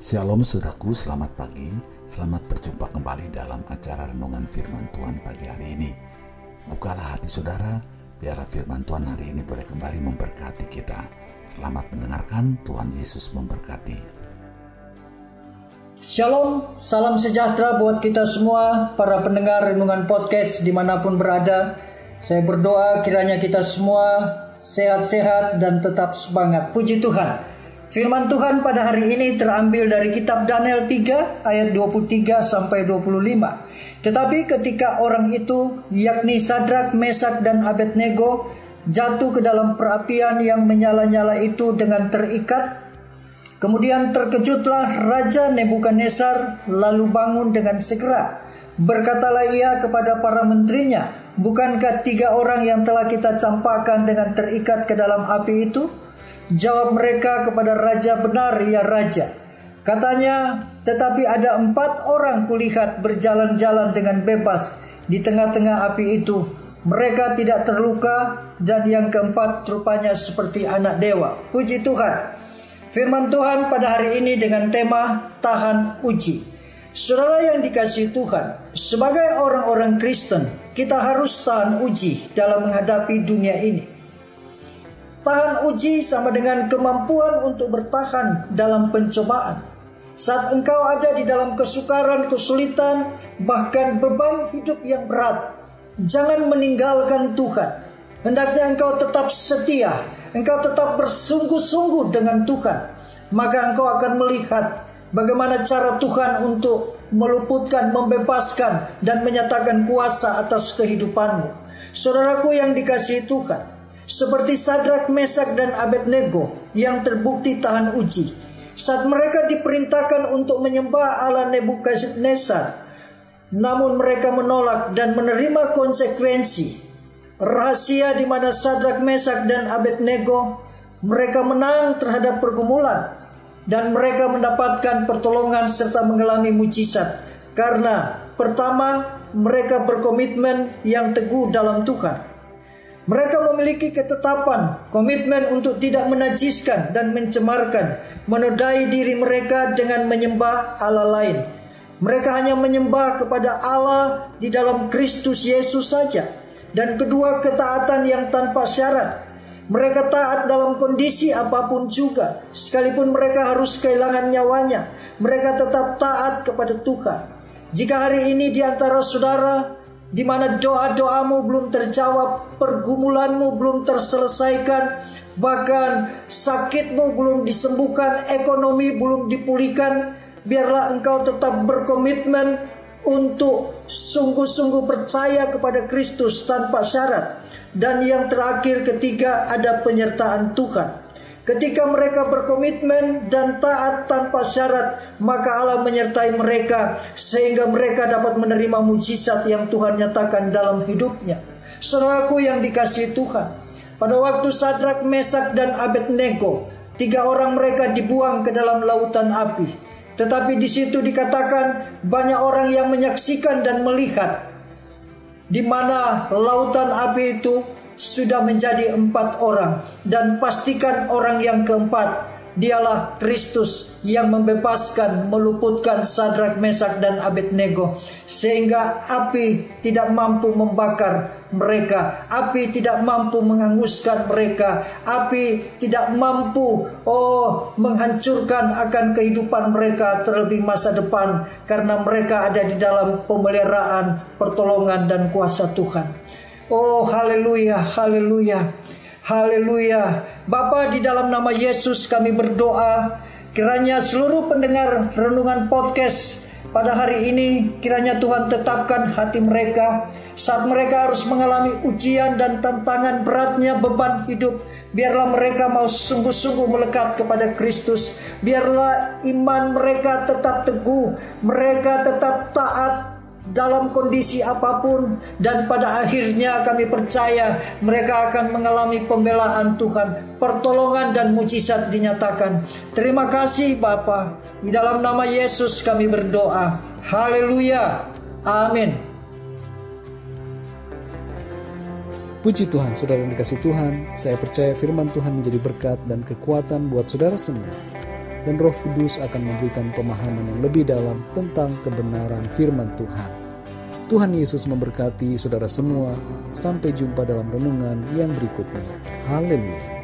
Shalom saudaraku, selamat pagi. Selamat berjumpa kembali dalam acara renungan firman Tuhan pagi hari ini. Bukalah hati saudara, biar firman Tuhan hari ini boleh kembali memberkati kita. Selamat mendengarkan, Tuhan Yesus memberkati. Shalom, salam sejahtera buat kita semua, para pendengar renungan podcast di mana pun berada. Saya berdoa kiranya kita semua sehat-sehat dan tetap semangat. Puji Tuhan. Firman Tuhan pada hari ini terambil dari kitab Daniel 3 ayat 23 sampai 25. Tetapi ketika orang itu yakni Sadrak, Mesak dan Abednego jatuh ke dalam perapian yang menyala-nyala itu dengan terikat, kemudian terkejutlah Raja Nebukadnezar lalu bangun dengan segera. Berkatalah ia kepada para menterinya, Bukankah tiga orang yang telah kita campakkan dengan terikat ke dalam api itu? Jawab mereka kepada raja benar ya raja. Katanya, tetapi ada empat orang kulihat berjalan-jalan dengan bebas di tengah-tengah api itu. Mereka tidak terluka dan yang keempat rupanya seperti anak dewa. Puji Tuhan. Firman Tuhan pada hari ini dengan tema tahan uji. Saudara yang dikasih Tuhan, sebagai orang-orang Kristen, kita harus tahan uji dalam menghadapi dunia ini. Tahan uji sama dengan kemampuan untuk bertahan dalam pencobaan. Saat engkau ada di dalam kesukaran, kesulitan, bahkan beban hidup yang berat, jangan meninggalkan Tuhan. Hendaknya engkau tetap setia, engkau tetap bersungguh-sungguh dengan Tuhan. Maka engkau akan melihat bagaimana cara Tuhan untuk meluputkan, membebaskan, dan menyatakan kuasa atas kehidupanmu. Saudaraku yang dikasihi Tuhan, seperti Sadrak, Mesak, dan Abednego yang terbukti tahan uji. Saat mereka diperintahkan untuk menyembah Allah Nebukadnezar, namun mereka menolak dan menerima konsekuensi. Rahasia di mana Sadrak, Mesak, dan Abednego mereka menang terhadap pergumulan dan mereka mendapatkan pertolongan serta mengalami mujizat karena pertama mereka berkomitmen yang teguh dalam Tuhan. Mereka memiliki ketetapan, komitmen untuk tidak menajiskan dan mencemarkan, menodai diri mereka dengan menyembah Allah lain. Mereka hanya menyembah kepada Allah di dalam Kristus Yesus saja. Dan kedua, ketaatan yang tanpa syarat. Mereka taat dalam kondisi apa pun juga, sekalipun mereka harus kehilangan nyawanya. Mereka tetap taat kepada Tuhan. Jika hari ini di antara saudara di mana doa-doamu belum terjawab, pergumulanmu belum terselesaikan, bahkan sakitmu belum disembuhkan, ekonomi belum dipulihkan, biarlah engkau tetap berkomitmen untuk sungguh-sungguh percaya kepada Kristus tanpa syarat. Dan yang terakhir ketiga ada penyertaan Tuhan. Ketika mereka berkomitmen dan taat tanpa syarat, maka Allah menyertai mereka sehingga mereka dapat menerima mujizat yang Tuhan nyatakan dalam hidupnya. Saudaraku yang dikasih Tuhan, pada waktu Sadrak, Mesak, dan Abednego, tiga orang mereka dibuang ke dalam lautan api. Tetapi di situ dikatakan banyak orang yang menyaksikan dan melihat di mana lautan api itu sudah menjadi empat orang. Dan pastikan orang yang keempat dialah Kristus yang membebaskan, meluputkan Sadrak, Mesak dan Abednego. Sehingga api tidak mampu membakar mereka, api tidak mampu menghanguskan mereka, api tidak mampu oh menghancurkan akan kehidupan mereka terlebih masa depan karena mereka ada di dalam pemeliharaan, pertolongan dan kuasa Tuhan. Oh haleluya, haleluya, haleluya. Bapa di dalam nama Yesus kami berdoa. Kiranya seluruh pendengar renungan podcast pada hari ini kiranya Tuhan tetapkan hati mereka saat mereka harus mengalami ujian dan tantangan beratnya beban hidup. Biarlah mereka mau sungguh-sungguh melekat kepada Kristus. Biarlah iman mereka tetap teguh mereka tetap taat dalam kondisi apa pun dan pada akhirnya kami percaya mereka akan mengalami pembelaan Tuhan, pertolongan dan mujizat dinyatakan. Terima kasih Bapa. Di dalam nama Yesus kami berdoa. Haleluya. Amin. Puji Tuhan, saudara yang dikasih Tuhan. Saya percaya firman Tuhan menjadi berkat dan kekuatan buat saudara semua. dan Roh Kudus akan memberikan pemahaman yang lebih dalam tentang kebenaran firman Tuhan. Tuhan Yesus memberkati saudara semua. Sampai jumpa dalam renungan yang berikutnya. Haleluya.